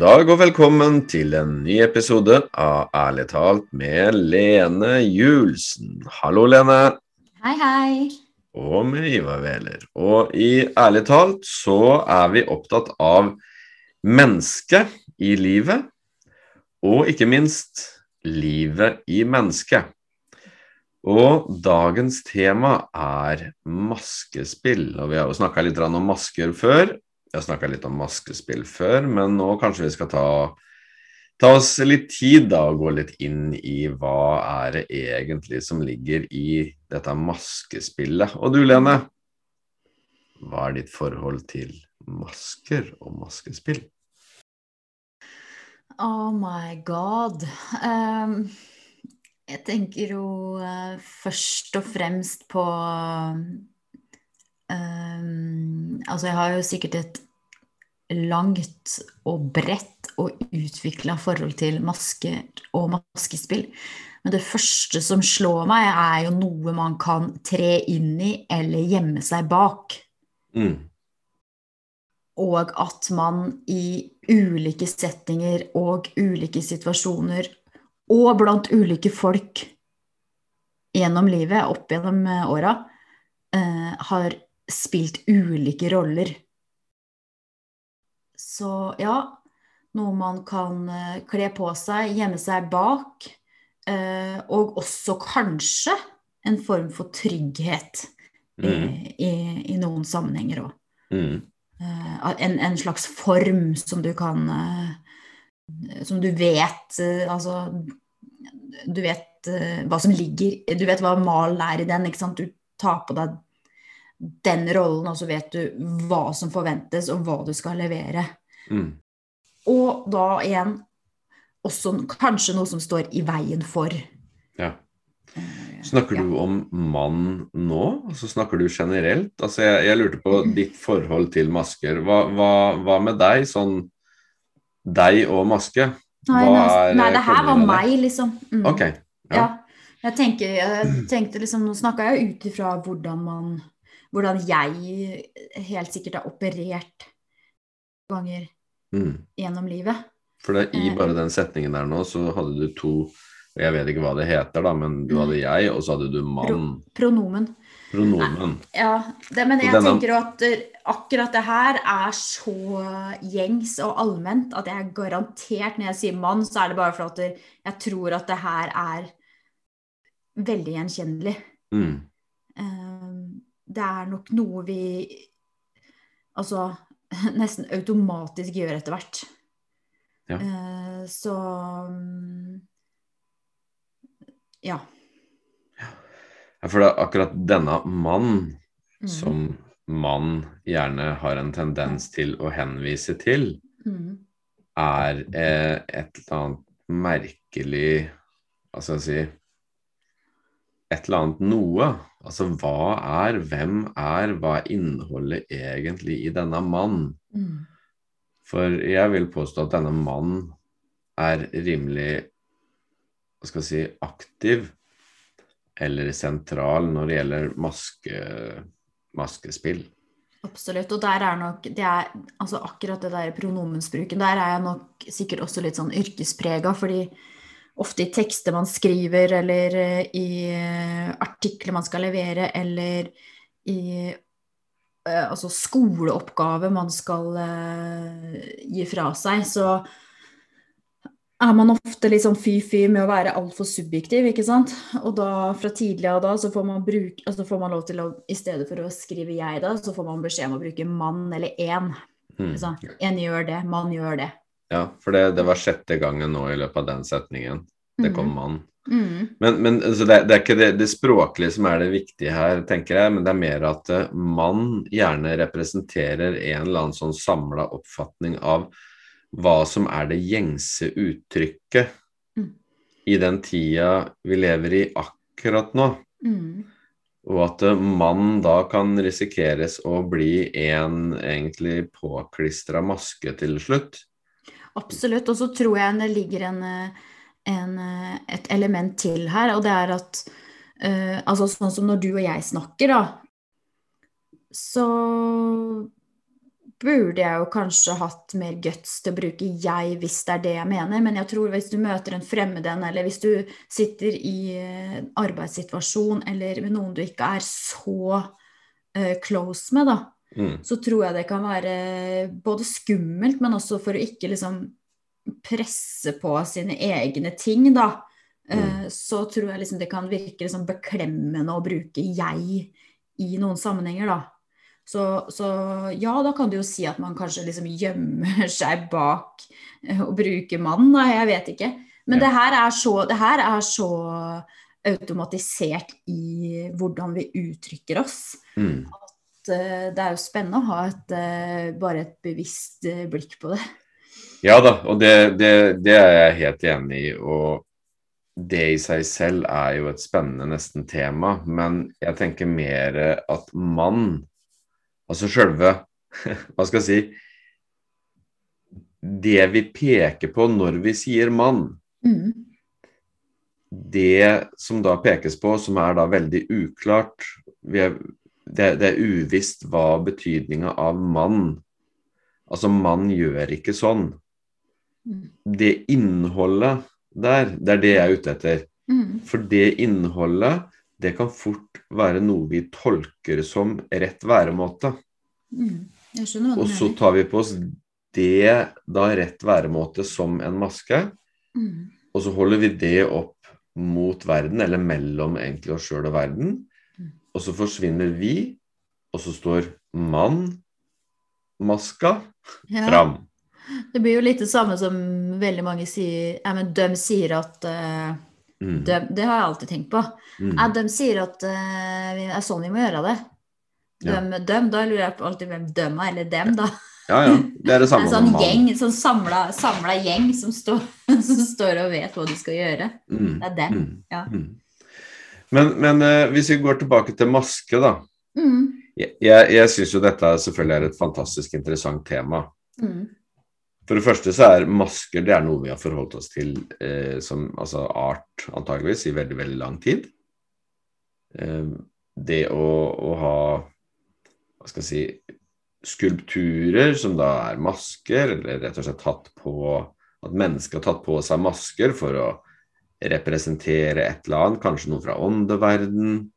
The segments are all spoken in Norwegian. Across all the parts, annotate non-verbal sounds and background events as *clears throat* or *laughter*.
God dag og velkommen til en ny episode av Ærlig talt med Lene Julsen. Hallo, Lene. Hei, hei. Og med Ivar Wæler. Og i Ærlig talt så er vi opptatt av mennesket i livet, og ikke minst livet i mennesket. Og dagens tema er maskespill. Og vi har jo snakka litt om masker før, jeg snakka litt om maskespill før, men nå kanskje vi skal ta, ta oss litt tid da, og gå litt inn i hva er det egentlig som ligger i dette maskespillet. Og du, Lene, hva er ditt forhold til masker og maskespill? Oh my god. Um, jeg tenker jo uh, først og fremst på altså, jeg har jo sikkert et langt og bredt og utvikla forhold til masker og maskespill. Men det første som slår meg, er jo noe man kan tre inn i eller gjemme seg bak. Mm. Og at man i ulike settinger og ulike situasjoner og blant ulike folk gjennom livet, opp gjennom åra, eh, har spilt ulike roller. Så ja, noe man kan uh, kle på seg, gjemme seg bak. Uh, og også kanskje en form for trygghet mm. i, i, noen sammenhenger òg. Mm. En, en, slags form som du kan Som du vet Altså Du vet hva som ligger Du vet hva malen er i den. Du tar på deg den rollen, og så vet du hva som forventes, og hva du skal levere. Mm. Og da igjen også kanskje noe som står i veien for. Ja. Snakker ja. du om mann nå? Altså Snakker du generelt? Altså jeg, jeg lurte på mm. ditt forhold til masker. Hva, hva, hva, med deg? Sånn deg og maske? Nei, nei, nei det her var meg, liksom. Mm. Ok. Ja. ja. Jeg, tenker, jeg tenkte liksom, Nå snakka jeg ut ifra hvordan man hvordan jeg helt sikkert har operert ganger mm. gjennom livet. For det, i eh, bare den setningen der nå, så hadde du to Jeg vet ikke hva det heter, da, men du hadde jeg, og så hadde du mann. Pro, pronomen. Pronomen. Ja, det, men jeg denne... tenker at eh, akkurat det her er så gjengs og allment at jeg er garantert når jeg sier mann, så er det bare for at jeg tror at det her er veldig gjenkjennelig. Mm. Det er nok noe vi altså *laughs* nesten automatisk gjør etter hvert. Ja. Uh, så um, ja. ja. For det er akkurat denne mann mm. som mann gjerne har en tendens til å henvise til, mm. er eh, et eller annet merkelig Hva skal jeg si Et eller annet noe Altså, hva er, hvem er, hva er innholdet egentlig i denne mann? Mm. For jeg vil påstå at denne mann er rimelig hva skal jeg si, aktiv eller sentral når det gjelder maske, maskespill. Absolutt. Og der er nok det er, altså Akkurat det der pronomensbruken, der er jeg nok sikkert også litt sånn yrkesprega, fordi ofte i tekster man skriver, eller eh, i eh, artikler man skal levere, eller i eh, altså skoleoppgave man skal gi fra seg, så er man ofte litt sånn fy-fy med å være altfor subjektiv, ikke sant. Og da fra tidlig av da så får man, bruke, altså får man lov til å i stedet for å skrive 'jeg', da, så får man beskjed om å bruke 'mann' eller 'en'. Mm. Altså, en gjør det, mann gjør det. Ja, for det, det, var sjette gangen nå i løpet av den setningen. Det kom mann. Mm. Men, men altså det, det, er ikke det, det, språklige som er det viktige her, tenker jeg, men det er mer at uh, mann gjerne representerer en eller annen sånn samla oppfatning av hva som er det gjengse uttrykket mm. i den tida vi lever i akkurat nå. Mm. Og at uh, mann da kan risikeres å bli en egentlig påklistra maske til slutt. Absolutt. Og så tror jeg det ligger en, en, et element til her, og det er at uh, altså Sånn som når du og jeg snakker, da, så burde jeg jo kanskje hatt mer guts til å bruke jeg hvis det er det jeg mener. Men jeg tror hvis du møter en fremmed en, eller hvis du sitter i en arbeidssituasjon eller med noen du ikke er så uh, close med, da, Mm. så tror jeg det kan være både skummelt, men også for å ikke liksom presse på sine egne ting, da. mm. Så tror jeg liksom det kan virke liksom beklemmende å bruke 'jeg' i noen sammenhenger, da. Så, så ja, da kan du jo si at man kanskje liksom gjemmer *laughs* seg bak eh, å bruke 'mann', da. Jeg vet ikke. Men Ja. det her er så, det her er så automatisert i hvordan vi uttrykker oss Mm. at uh, det er jo spennende å ha et, uh, bare et bevisst uh, blikk på det. Ja da, og det, det, det er jeg helt enig i. Og det i seg selv er jo et spennende nesten tema, men jeg tenker mer at mann, altså sjølve *laughs* Hva skal jeg si Det vi peker på når vi sier mann, Mm. det som da pekes på, som er da veldig uklart vi er, det, det er uvisst hva betydninga av mann Altså, mann gjør ikke sånn. Mm. Det innholdet der, det er det jeg er ute etter. Mm. For det innholdet, det kan fort være noe vi tolker som rett væremåte. Mm. Og så tar vi på oss det da rett væremåte som en maske, Mm. og så holder vi det opp mot verden, eller mellom egentlig oss sjøl og verden. Mm. Og så forsvinner vi, og så står mann, maska, Ja. fram. Det blir jo litt det samme som veldig mange sier ja, men De sier at uh, Mm. de, Det har jeg alltid tenkt på. Mm. Ja, de sier at det det er sånn vi må gjøre det. Ja. Dem, da lurer jeg på alltid hvem dem er, eller dem, da. Ja, ja. Det er det *laughs* samme en sånn gjeng, sånn samla, samla gjeng som står, *laughs* som står og vet hva de skal gjøre. Mm. Det er dem. Mm. Ja. Mm. Men, men uh, hvis vi går tilbake til maske, da. Mm. Jeg, jeg syns jo dette selvfølgelig er et fantastisk interessant tema. Mm. For det første så er masker det er noe vi har forholdt oss til eh, som altså art, antageligvis, i veldig, veldig lang tid. Eh, det å, å ha hva skal jeg si skulpturer som da er masker, eller rett og slett tatt på At mennesker har tatt på seg masker for å representere et eller annet, kanskje noe fra åndeverden.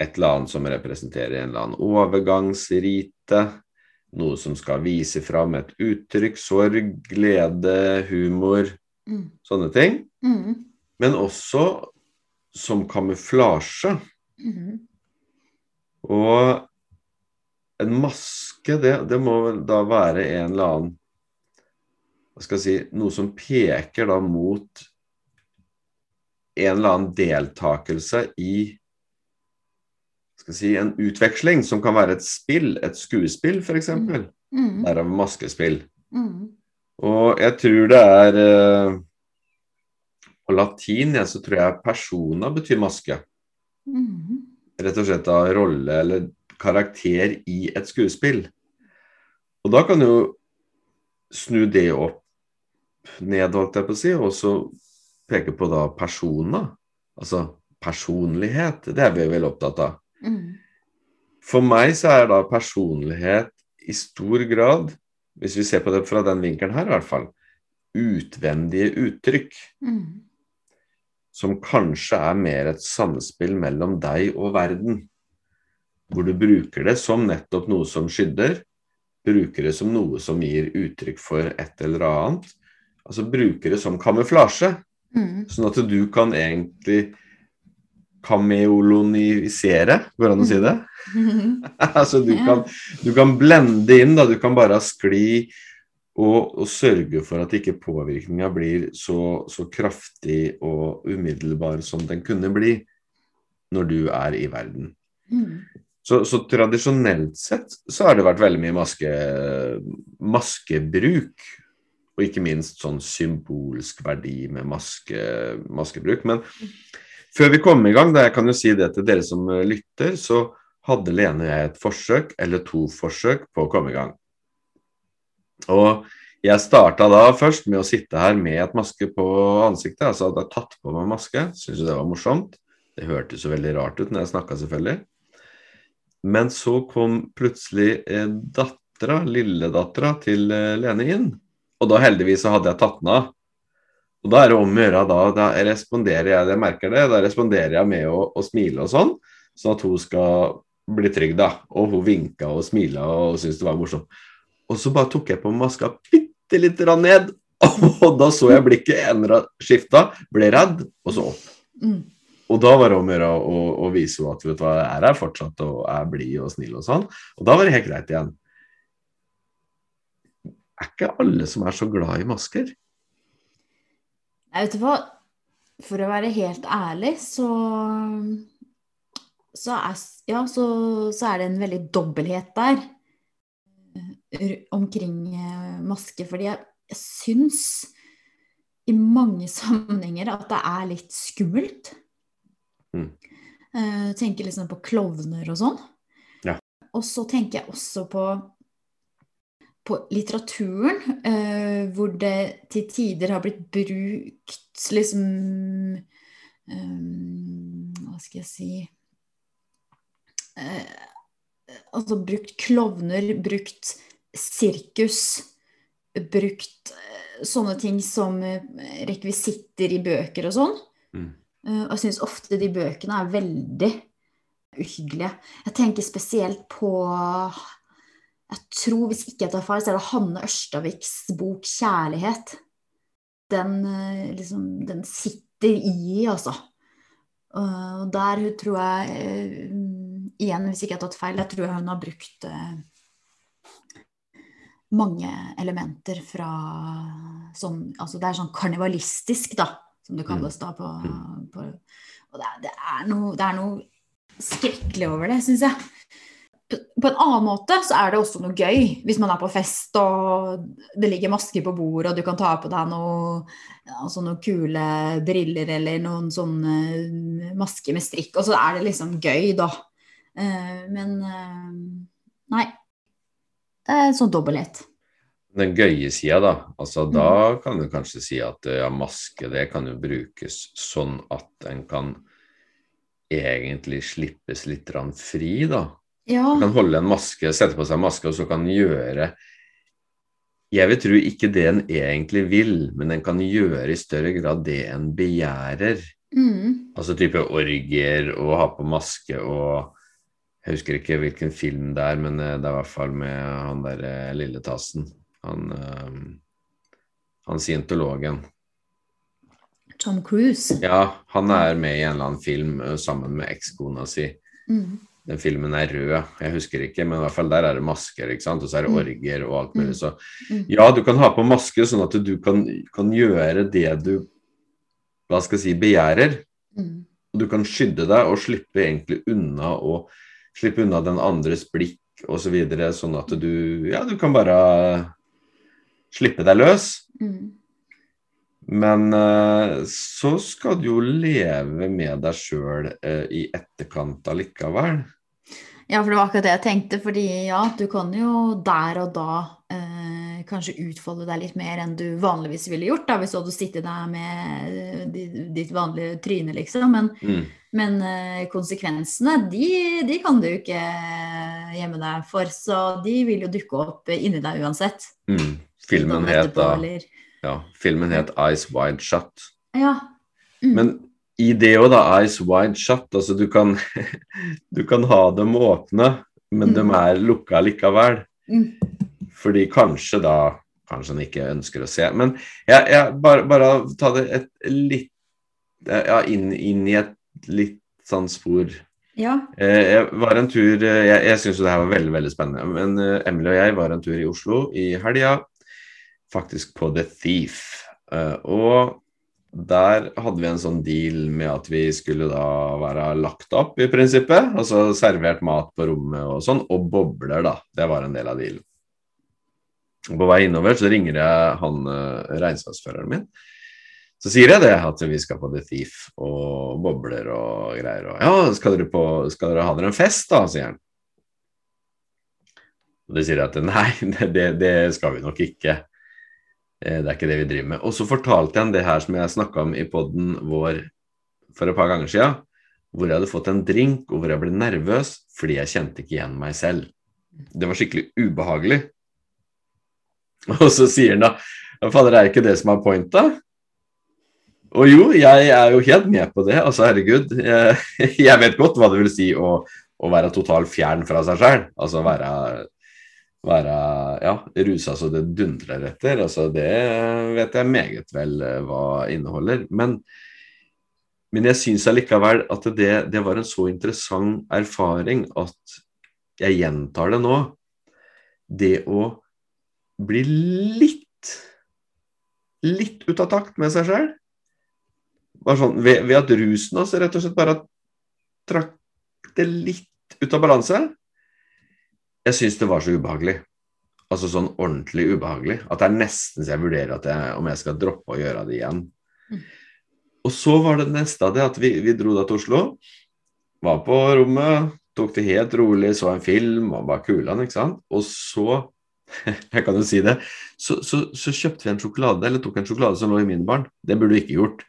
Et eller annet som representerer en eller annen overgangsrite. Noe som skal vise fram et uttrykk, sorg, glede, humor, Mm. sånne ting. Mm. Men også som kamuflasje. Mm. Og en maske, det, det må vel da være en eller annen Hva skal jeg si Noe som peker da mot en eller annen deltakelse i skal si, en utveksling, som kan være et spill, et skuespill f.eks. Mm. Mm. Derav maskespill. Mm. Og jeg tror det er eh, På latin ja, så tror jeg persona betyr maske. Mm. Rett og slett av rolle eller karakter i et skuespill. Og da kan du jo snu det opp ned, holdt jeg på å si, og så peke på da persona. Altså personlighet. Det er vi vel opptatt av. Mm. For meg så er da personlighet i stor grad, hvis vi ser på det fra den vinkelen her i hvert fall, utvendige uttrykk. Mm. som kanskje er mer et samspill mellom deg og verden. Hvor du bruker det som nettopp noe som skydder, bruker det som noe som gir uttrykk for et eller annet. Altså bruker det som kamuflasje, Mm. sånn at du kan egentlig kameolonisere, går det an å si det? *laughs* altså du kan, du kan blende inn, da. Du kan bare skli og, og sørge for at ikke påvirkninga blir så, så kraftig og umiddelbar som den kunne bli når du er i verden. Mm. Så, så tradisjonelt sett så har det vært veldig mye maske, maskebruk. Og ikke minst sånn symbolsk verdi med maske, maskebruk. Men før vi kommer i gang, da jeg kan jo si det til dere som eh, lytter, så hadde Lene og jeg et forsøk, eller to forsøk, på å komme i gang. Og jeg starta da først med å sitte her med et maske på ansiktet. Altså hadde jeg tatt på meg maske. Syns jo det var morsomt. Det hørtes jo veldig rart ut når jeg snakka, selvfølgelig. Men så kom plutselig eh, dattera, lilledattera til eh, Lene inn. Og da heldigvis så hadde jeg tatt den av. Og da er det om å gjøre, da, da responderer jeg, jeg merker det, da responderer jeg med å, å smile og sånn, sånn at hun skal bli trygg, da. Og hun vinka og smila og syntes det var morsomt. Og så bare tok jeg på maska bitte lite grann ned, *laughs* og da så jeg blikket endra skifta, ble redd, og så opp. Mm. Og da var det om å gjøre å, å vise henne at vet du hva, jeg er her fortsatt og er blid og snill og sånn. Og da var det helt greit igjen. Er ikke alle som er så glad i masker? Nei, vet hva? For å være helt ærlig, så så er, ja, så, så er det en veldig dobbelthet der eh, omkring eh, maske. Fordi jeg, jeg syns i mange *laughs* sammenhenger at det er litt skummelt. Mm. Uh, tenker liksom på klovner og sånn. Ja. Og så tenker jeg også på, på litteraturen, uh, hvor det til tider har blitt brukt liksom um, Hva skal jeg si uh, Altså brukt klovner, brukt sirkus, brukt sånne ting som rekvisitter i bøker og sånn. Mm. Uh, og jeg syns ofte de bøkene er veldig uhyggelige. Jeg tenker spesielt på Jeg tror, hvis ikke jeg tar feil, så er det Hanne Ørstaviks bok 'Kjærlighet'. Den, uh, liksom, den sitter i, altså. Uh, og der tror jeg Igjen, hvis ikke jeg har tatt feil, jeg tror jeg hun har brukt mange elementer fra sånn Altså det er sånn karnivalistisk, da som det kalles da på, på Og det er, det, er noe, det er, noe, skrekkelig over det, syns jeg. På en annen måte så er det også noe gøy hvis man er på fest og det ligger masker på bordet, og du kan ta på deg noe, altså noen kule briller eller noen sånne masker med strikk, og så er det liksom gøy, da. Men nei. Det er sånn dobbelthet den gøye sida, da. Altså, da kan du kanskje si at ja, maske det kan jo brukes sånn at en kan egentlig slippes litt fri, da. Ja. Du kan holde en maske, sette på seg en maske, og så kan gjøre Jeg vil tro ikke det en egentlig vil, men en kan gjøre i større grad det en begjærer. Mm. Altså type orgier og ha på maske og Jeg husker ikke hvilken film det er, men det er i hvert fall med han der lilletassen. Han, øh, han scientologen. Tom Cruise? Ja, han er med i en eller annen film sammen med ekskona si. Mm. Den filmen er rød, jeg husker ikke, men i hvert fall der er det masker, ikke sant? og så er det Mm. orger og alt mulig. Så Mm. ja, du kan ha på maske sånn at du kan, kan gjøre det du hva skal jeg si, begjærer. Mm. Og du kan skydde deg og slippe egentlig unna og slippe unna den andres blikk osv. Så videre, sånn at du ja, du kan bare slippe deg løs. Mm. Men eh, så skal du jo leve med deg sjøl eh, i etterkant allikevel. Ja, for det var akkurat det jeg tenkte. Fordi ja, du kan jo der og da eh, kanskje utfolde deg litt mer enn du vanligvis ville gjort, da, hvis du hadde sittet der med eh, ditt vanlige tryne, liksom. Men, Mm. men eh, konsekvensene, de, de kan du ikke gjemme deg for. Så de vil jo dukke opp inni deg uansett. Mm. Filmen heter het etterpå, da ja, filmen het Eyes Wide Shut. Ja. Mm. Men i det òg, da, Eyes Wide Shut, altså du kan, *laughs* du kan ha dem åpne, men de Mm. er lukka likevel. Mm. Fordi kanskje da Kanskje han ikke ønsker å se. Men jeg, jeg bare, bare ta det et litt Ja, inn, inn i et litt sånn spor. ja. Eh, Jeg var en tur eh, Jeg, jeg syns jo det her var veldig veldig spennende. Men eh, Emily og jeg var en tur i Oslo i helga. Faktisk på The Thief. Og der hadde vi en sånn deal med at vi skulle da være lagt opp, i prinsippet. Altså servert mat på rommet og sånn. Og bobler, da. Det var en del av dealen. Og På vei innover så ringer jeg han eh, regnskapsføreren min. Så sier jeg det, at vi skal på The Thief og bobler og greier. Og ja, skal dere, på, skal dere ha dere en fest, da, sier han. Og det sier at nei, *laughs* det, det skal vi nok ikke. Eh, Det er ikke det vi driver med. Og så fortalte jeg han det her som jeg snakka om i poden vår for et par ganger sia, hvor jeg hadde fått en drink, og hvor jeg ble nervøs fordi jeg kjente ikke igjen meg selv. Det var skikkelig ubehagelig. Og så sier han da Fader, er ikke det som er pointa? Og jo, jeg er jo helt med på det. Altså, herregud. Jeg, *laughs* jeg vet godt hva det vil si å, å være totalt fjern fra seg sjøl. Altså være, være ja, rusa så det dundrer etter. Altså, det vet jeg meget vel eh, hva inneholder. Men, men jeg syns allikevel at det, det var en så interessant erfaring at jeg gjentar det nå. Det å bli litt litt ut av takt med seg sjøl. Sånn, ved, ved, at rusen også rett og slett bare trakk det litt ut av balanse. Jeg syns det var så ubehagelig. Altså sånn ordentlig ubehagelig. At det er nesten så jeg vurderer jeg, om jeg skal droppe å gjøre det igjen. Mm. Og så var det neste av det at vi, vi dro da til Oslo. Var på rommet, tok det helt rolig, så en film og bare kulan, ikke sant. Og så *laughs* jeg kan jo si det, så, så, så, kjøpte vi en sjokolade, eller tok en sjokolade som lå i min barn. Det burde du ikke gjort.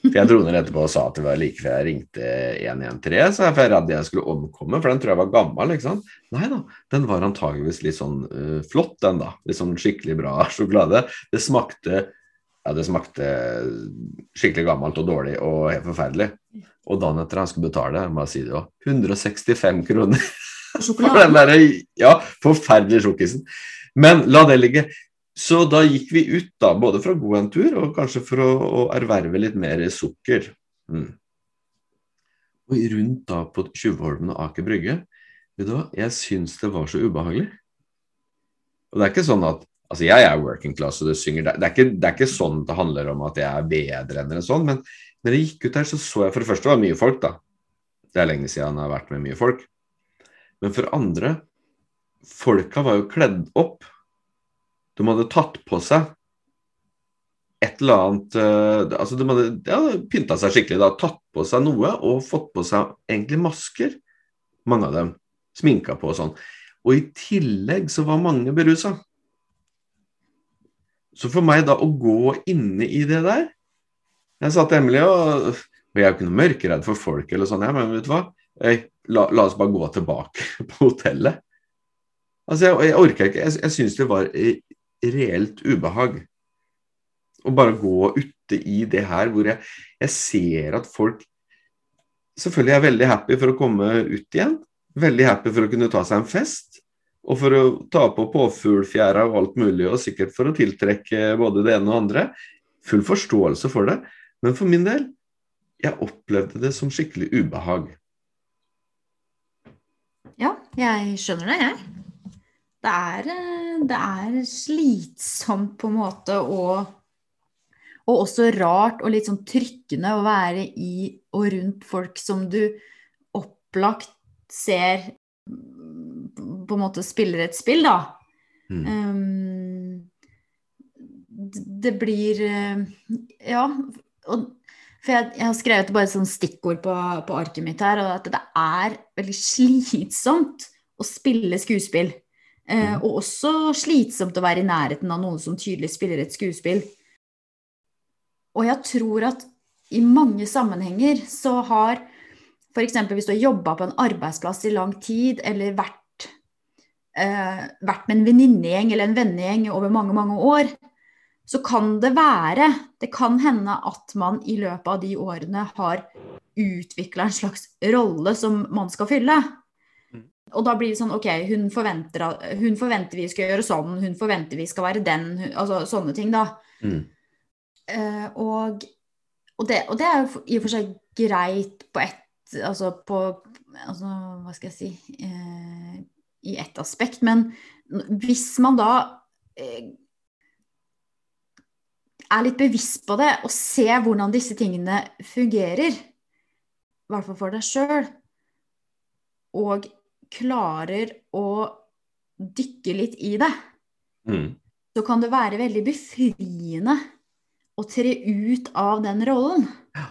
For Jeg dro ned etterpå og sa at det var like før jeg ringte 113, så jeg var redd jeg skulle omkomme, for den tror jeg var gammel. ikke sant? Nei da, den var antageligvis litt sånn uh, flott, den da. Litt sånn skikkelig bra *laughs* sjokolade. Det smakte ja, det smakte skikkelig gammelt og dårlig og helt forferdelig. Og dagen etter han skulle betale, må jeg si det òg, 165 kroner. *laughs* For den der, ja, forferdelige sjokkisen. Men la det ligge. Så da gikk vi ut, da, både for å gå en tur og kanskje for å, å erverve litt mer sukker. Mm. Og rundt da på Tjuvholmen og Aker Brygge, vet du hva, jeg syns det var så ubehagelig. Og det er ikke sånn at Altså, jeg er working class, og det synger det er, ikke, det er ikke sånn det handler om at jeg er bedre enn sånn, men når jeg gikk ut der, så så jeg for det første det var mye folk, da. Det er lenge siden jeg har vært med mye folk. Men for andre Folka var jo kledd opp. De hadde tatt på seg et eller annet uh, Altså, de hadde ja, pynta seg skikkelig, da. Tatt på seg noe og fått på seg egentlig masker. Mange av dem. Sminka på og sånn. Og i tillegg så var mange berusa. Så for meg da å gå inne i det der Jeg sa til Emilie og Jeg er jo ikke noe mørkeredd for folk, eller sånn, men vet du hva? Jeg, la, la, oss bare gå tilbake *laughs* på hotellet. Altså, jeg, jeg orka ikke. Jeg, jeg syns det var reelt ubehag å bare gå ute i det her hvor jeg, jeg ser at folk selvfølgelig er veldig happy for å komme ut igjen. Veldig happy for å kunne ta seg en fest. Og for å ta på påfuglfjæra og alt mulig, og sikkert for å tiltrekke både det ene og andre. Full forståelse for det. Men for min del, jeg opplevde det som skikkelig ubehag. Ja, jeg skjønner det, jeg. Det er, eh, det er slitsomt på en måte og, og også rart og litt sånn trykkende å være i og rundt folk som du opplagt ser på en måte spiller et spill, da. Mm. Um, det blir eh, Ja. Og for jeg, jeg, har skrevet bare et sånt stikkord på, på, arket mitt her, og at det er veldig *laughs* slitsomt å spille skuespill. Eh, mm. og også slitsomt å være i nærheten av noen som tydelig spiller et skuespill. Og jeg tror at i mange sammenhenger så har f.eks. hvis du har jobba på en arbeidsplass i lang tid, eller vært, eh, vært med en venninnegjeng eller en vennegjeng over mange, mange år, så kan det være, det kan hende at man i løpet av de årene har utvikla en slags rolle som man skal fylle. Og da blir det sånn OK, hun forventer, hun forventer vi skal gjøre sånn, hun forventer vi skal være den, altså sånne ting, da. Mm. Uh, og, og, det, og, det, er jo i og for seg greit på ett Altså på altså, Hva skal jeg si uh, I ett aspekt. Men hvis man da uh, er litt bevisst på det og ser hvordan disse tingene fungerer, i hvert fall for deg sjøl, og klarer å dykke litt i det, mm. så kan det være veldig befriende å tre ut av den rollen. Ja.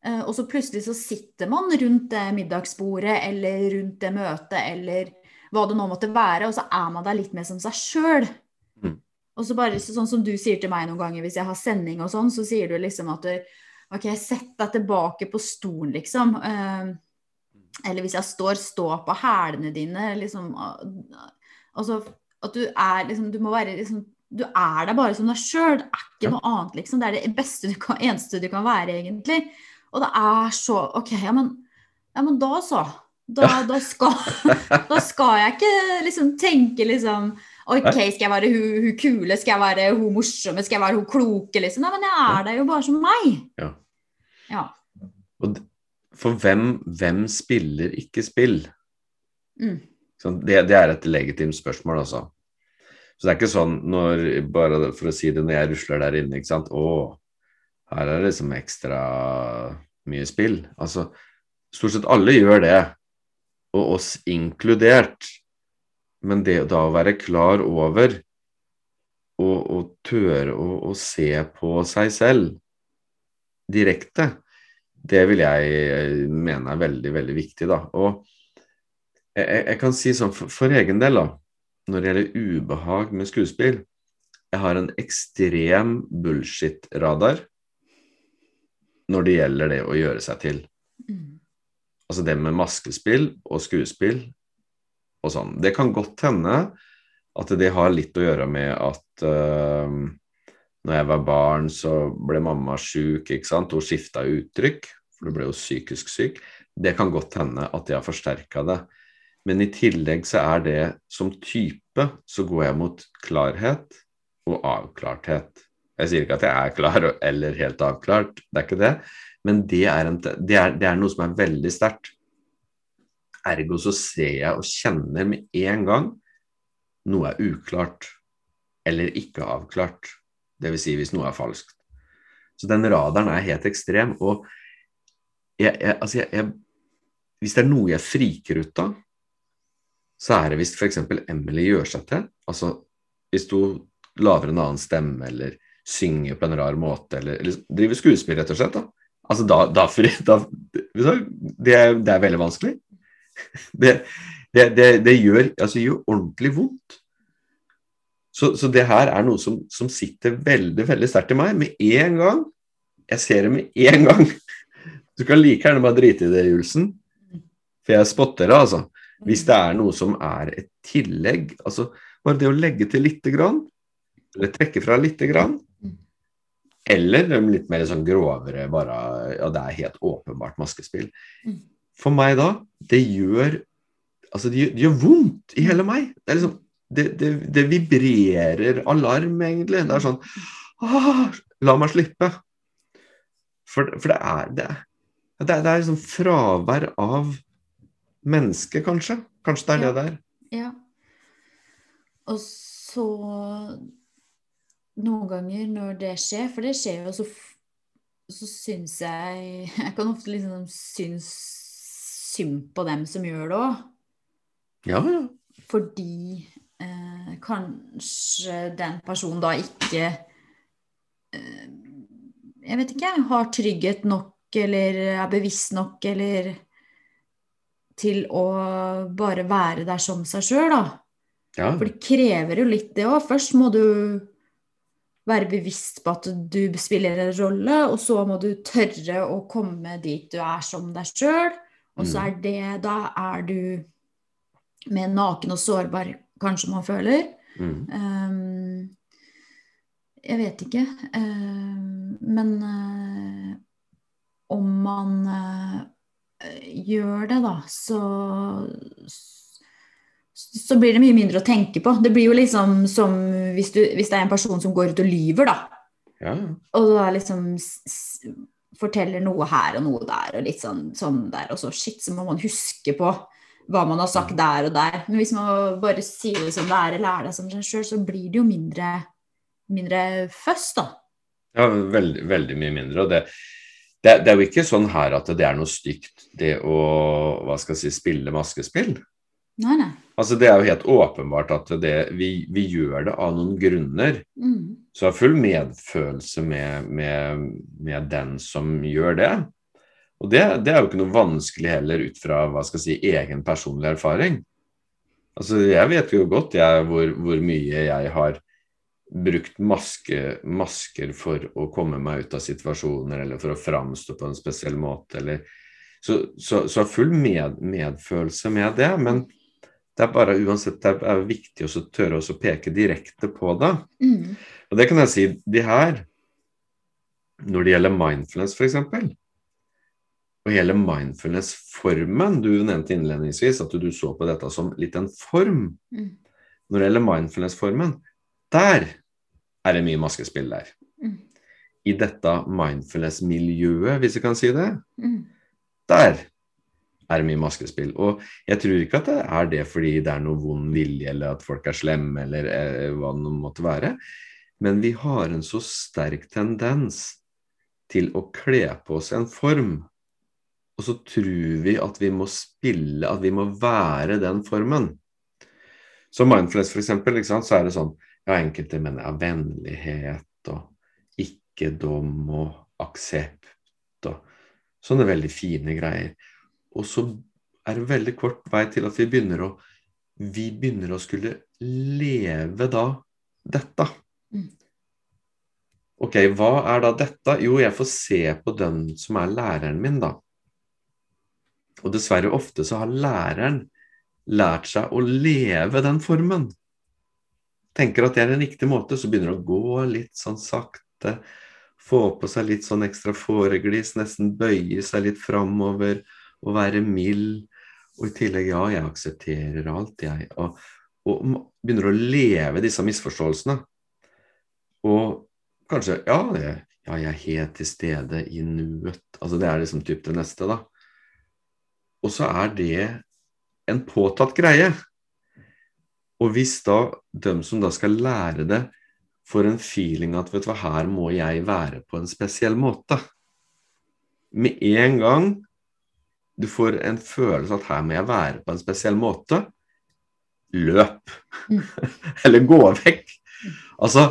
Uh, og så plutselig så sitter man rundt det middagsbordet eller rundt det møtet eller hva det nå måtte være, og så er man der litt mer som seg sjøl. Og så bare sånn som du sier til meg noen ganger hvis jeg har sending og sånn, så sier du liksom at du OK, sett deg tilbake på stolen, liksom. Uh, Eller hvis jeg står, stå på hælene dine. Liksom, altså at du er liksom Du må være liksom Du er deg bare som deg sjøl. Det er ikke Ja. noe annet, liksom. Det er det beste du kan, eneste du kan være, egentlig. Og det er så OK, ja, men, ja, men da så. Da, da, skal, *laughs* da skal jeg ikke liksom tenke liksom OK, skal jeg være hun, hun kule? Skal jeg være hun morsomme? Skal jeg være hun kloke? Liksom? Nei, men jeg er der jo bare som meg. Ja. Ja. Og for hvem, hvem spiller ikke spill? Mm. Sånn, det, det er et legitimt spørsmål, altså. Så det er ikke sånn når, bare for å si det, når jeg rusler der inne, ikke sant Å, her er det liksom ekstra mye spill. Altså, stort sett alle gjør det, og oss inkludert. Men det da å være klar over og, og tørre å, å se på seg selv direkte, det vil jeg eh, mene er veldig, veldig viktig, da. Og jeg, jeg jeg kan si sånn for, for egen del, da, når det gjelder ubehag med skuespill Jeg har en ekstrem bullshit-radar når det gjelder det å gjøre seg til. Mm. Altså det med maskespill og skuespill og sånn. Det kan godt hende at det har litt å gjøre med at uh, når jeg var barn, så ble mamma sjuk, ikke sant. Hun skifta uttrykk, for du ble jo psykisk syk. Det kan godt hende at jeg har forsterka det. Men i tillegg så er det som type, så går jeg mot klarhet og avklarthet. Jeg sier ikke at jeg er klar eller helt avklart, det er ikke det. Men det er, en, det er, det er noe som er veldig sterkt. Ergo så ser jeg og kjenner med en gang noe er uklart eller ikke avklart. Dvs. Si hvis noe er falskt. Så den radaren er helt ekstrem. Og jeg, jeg, altså jeg, hvis det er noe jeg friker ut av, så er det hvis f.eks. Emily gjør seg til. Altså hvis hun lager en annen stemme eller synger på en rar måte eller, eller driver skuespill, rett og slett. da. Altså da, da, da det, er, det er veldig vanskelig. *laughs* Det, det, det gjør, altså, gjør ordentlig vondt. Så, så, det her er noe som, som sitter veldig veldig sterkt i meg. Med en gang Jeg ser det med en gang. Du kan like gjerne bare drite i det, Julsen. For jeg spotter det, altså. Hvis det er noe som er et tillegg. altså Bare det å legge til lite grann, eller trekke fra lite grann. Eller litt mer sånn grovere, bare Ja, det er helt åpenbart maskespill. For meg da, det gjør Altså, det gjør, det gjør vondt i hele meg. Det er liksom det, det, det, vibrerer alarm, egentlig. Det er sånn ah, La meg slippe. For, for det er det, det, er, det er liksom fravær av menneske, kanskje. Kanskje det er Ja. det er Ja. Og så Noen ganger når det skjer, for det skjer jo, så, så syns jeg *laughs* Jeg kan ofte liksom synes synd på dem som gjør det òg. Ja, ja. Fordi eh, kanskje den personen da ikke eh, Jeg vet ikke, har trygghet nok eller er bevisst nok eller til å bare være der som seg sjøl, da. ja. For det krever jo litt, det òg. Først må du være bevisst på at du spiller en rolle, og så må du tørre å komme dit du er som deg sjøl. Og så er det Da er du med naken og sårbar, kanskje man føler. Mm. Um, jeg vet ikke. Ehm, men uh, om man uh, gjør det, da, så så blir det mye mindre å tenke på. Det blir jo liksom som hvis, du, hvis det er en person som går ut og lyver, da. ja. Og da liksom forteller noe her og noe der, og litt sånn, sånn der. Og så shit, så må man huske på hva man har sagt der og der. Men hvis man bare sier det som det er, eller er det som seg sjøl, så blir det jo mindre, mindre føss, da. Ja, veldig, veldig mye mindre. Og det, det, det er jo ikke sånn her at det er noe stygt, det å hva skal jeg si, spille maskespill. Nei, nei. Altså Det er jo helt åpenbart at det, vi, vi gjør det av noen grunner. Mm. Så jeg har full medfølelse med, med, med den som gjør det. Og det, det er jo ikke noe vanskelig heller ut fra hva skal jeg si, egen personlig erfaring. Altså Jeg vet jo godt jeg, hvor, hvor mye jeg har brukt maske, masker for å komme meg ut av situasjoner, eller for å framstå på en spesiell måte, eller Så, så, så full med, medfølelse med det. Men det er bare uansett det er viktig å tørre å peke direkte på det. Mm. Og det kan jeg si, de her Når det gjelder mindfulness, f.eks. Og hele mindfulness-formen Du nevnte innledningsvis at du så på dette som litt en form. Mm. Når det gjelder mindfulness-formen, der er det mye maskespill der. Mm. I dette mindfulness-miljøet, hvis jeg kan si det, Mm. der er det mye maskespill. Og jeg tror ikke at det er det fordi det er noe vond vilje, eller at folk er slemme, eller eh, hva det måtte være. Men vi har en så sterk tendens til å kle på oss en form. Og så tror vi at vi må spille, at vi må være den formen. Så mindfulness, for eksempel, så er det sånn Ja, enkelte mener ja, vennlighet og ikke-dom og aksept og sånne veldig fine greier. Og så er det veldig kort vei til at vi begynner å vi begynner å skulle leve da dette. Mm. Ok, hva er da dette? Jo, jeg får se på den som er læreren min, da. Og dessverre ofte så har læreren lært seg å leve den formen. Tenker at det er en riktig måte, så begynner det å gå litt sånn sakte. Få på seg litt sånn ekstra foreglis, nesten bøye seg litt framover og være mild. Og i tillegg, ja, jeg aksepterer alt, jeg. Og, og begynner å leve disse misforståelsene. Og kanskje Ja, jeg, ja, jeg er helt til stede i nuet. Altså det er liksom typ det neste, da. Og så er det en påtatt greie. Og hvis da de som da skal lære det, får en feeling at vet du hva, her må jeg være på en spesiell måte Med en gang du får en følelse at her må jeg være på en spesiell måte, løp. Mm. *laughs* Eller gå vekk. Altså,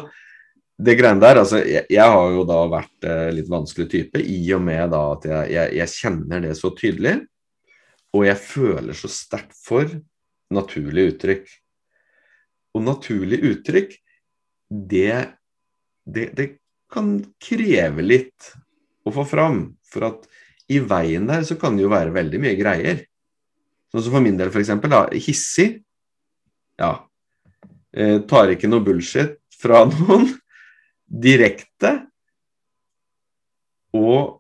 det greiene der altså, jeg, jeg, har jo da vært eh, litt vanskelig type i og med da at jeg, jeg, jeg kjenner det så tydelig. Og jeg føler så sterkt for naturlige uttrykk. Og naturlige uttrykk, det, det, det kan kreve litt å få fram. For at i veien der så kan det jo være veldig mye greier. Sånn som for min del, f.eks. Hissig. Ja. Eh, tar ikke noe bullshit fra *laughs* noen. Direkte. Og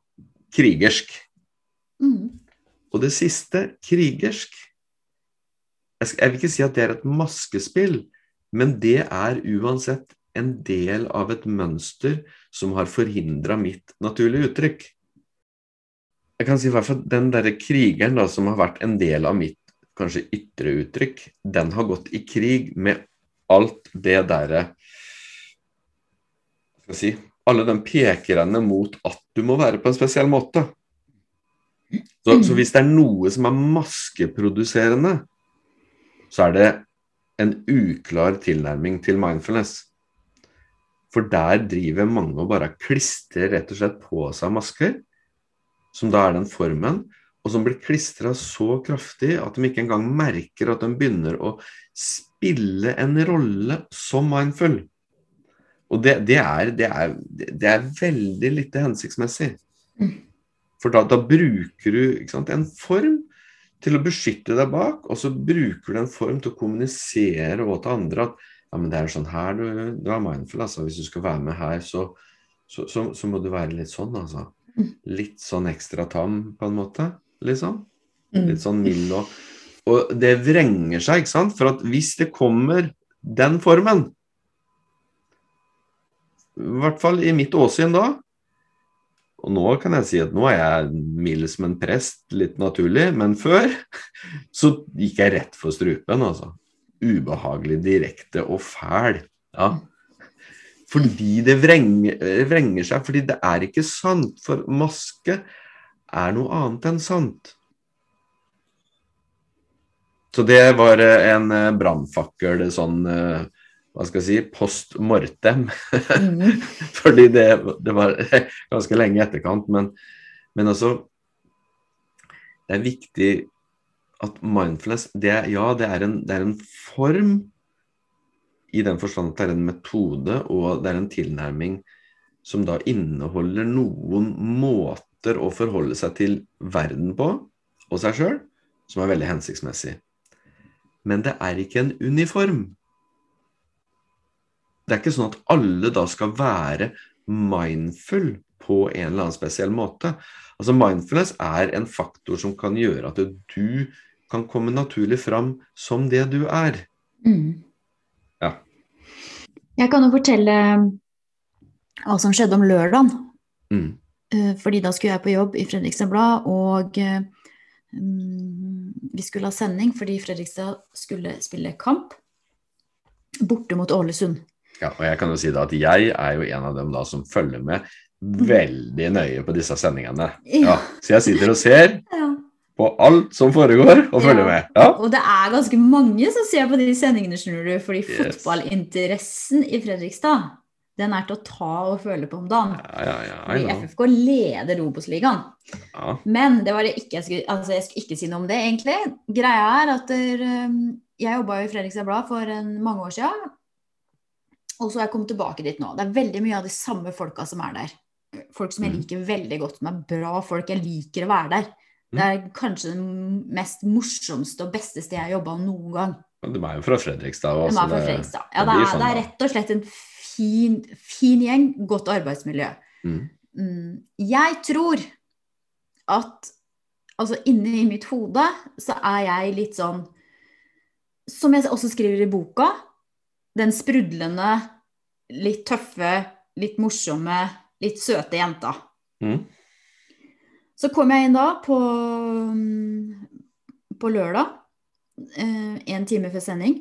krigersk. Mm. Og det siste, krigersk jeg, vil ikke si at det er et maskespill, men det er uansett en del av et mønster som har forhindra mitt naturlige uttrykk. Jeg kan si i hvert fall Den derre krigeren da, som har vært en del av mitt kanskje ytre uttrykk, den har gått i krig med alt det derre Skal jeg si Alle de pekerne mot at du må være på en spesiell måte. Så, så, hvis det er noe som er maskeproduserende, så er det en uklar tilnærming til mindfulness. For der driver mange og bare klistrer rett og slett på seg masker, som da er den formen, og som blir klistra så kraftig at de ikke engang merker at de begynner å spille en rolle som mindful. Og det, det, er, det, er, det er, veldig lite hensiktsmessig. Mm. For da, da bruker du sant, en form til å beskytte deg bak, og så bruker du en form til å kommunisere og til andre at ja, men det er sånn her du, du er mindful, altså. Hvis du skal være med her, så, så, så, så må du være litt sånn, altså. Mm. Litt sånn ekstra tam, på en måte. Liksom. Mm. Litt sånn mild og Og det vrenger seg, ikke sant? For at hvis det kommer den formen I hvert fall i mitt åsyn da, og nå kan jeg si at nå er jeg mild som en prest, litt naturlig, men før så gikk jeg rett for strupen, altså. Ubehagelig, direkte og fæl. Ja. Fordi det vrenger, vrenger, seg, fordi det er ikke sant. For maske er noe annet enn sant. Så det var en brannfakkel sånn hva skal jeg si, post mortem. Mm. *laughs* Fordi det, det, var *laughs* ganske lenge i etterkant. Men, men altså Det er viktig at mindfulness det Ja, det er, en, det er en form i den forstand at det er en metode og det er en tilnærming som da inneholder noen måter å forholde seg til verden på, og seg sjøl, som er veldig hensiktsmessig. Men det er ikke en uniform. Det er ikke sånn at alle da skal være mindful på en eller annen spesiell måte. Altså Mindfulness er en faktor som kan gjøre at du kan komme naturlig fram som det du er. Mm. Ja. Jeg kan jo fortelle hva som skjedde om lørdagen. Mm. Eh, Fordi da skulle jeg på jobb i Fredrikstad Blad, og eh, mm, vi skulle ha sending fordi Fredrikstad skulle spille kamp borte mot Ålesund. Ja, og jeg kan jo si da at jeg er jo en av dem da som følger med veldig nøye på disse sendingene. Ja, så jeg sitter og ser *laughs* på alt som foregår, og følger med. Ja. Og det er ganske mange som ser på de sendingene, skjønner du, fordi Yes. fotballinteressen i Fredrikstad, den er til å ta og føle på om dagen. Ja, ja, ja. FFK leder Obos-ligaen. Ja. Men det var det ikke jeg skulle Altså, jeg skulle ikke si noe om det, egentlig. Greia er at der, um, jeg jobba i Fredrikstad Blad for en, mange år siden. Og så har jeg kommet tilbake dit nå. Det er veldig mye av de samme folka som er der. Folk som jeg Mhm. liker veldig godt, som er bra folk. Jeg liker å være der. Det er kanskje det mest morsomste og beste stedet jeg har jobba noen gang. De er jo fra Fredrikstad. De er fra det- Fredrikstad. Ja, det er, sånn, det er rett og slett en fin, fin gjeng. Godt arbeidsmiljø. Mm. Mm, Jeg tror at altså i mitt hode så er jeg litt sånn Som jeg også skriver i boka, den sprudlende, litt tøffe, litt morsomme, litt søte jenta. Mm. Så kom jeg inn da på, mm, på lørdag, én en time før sending.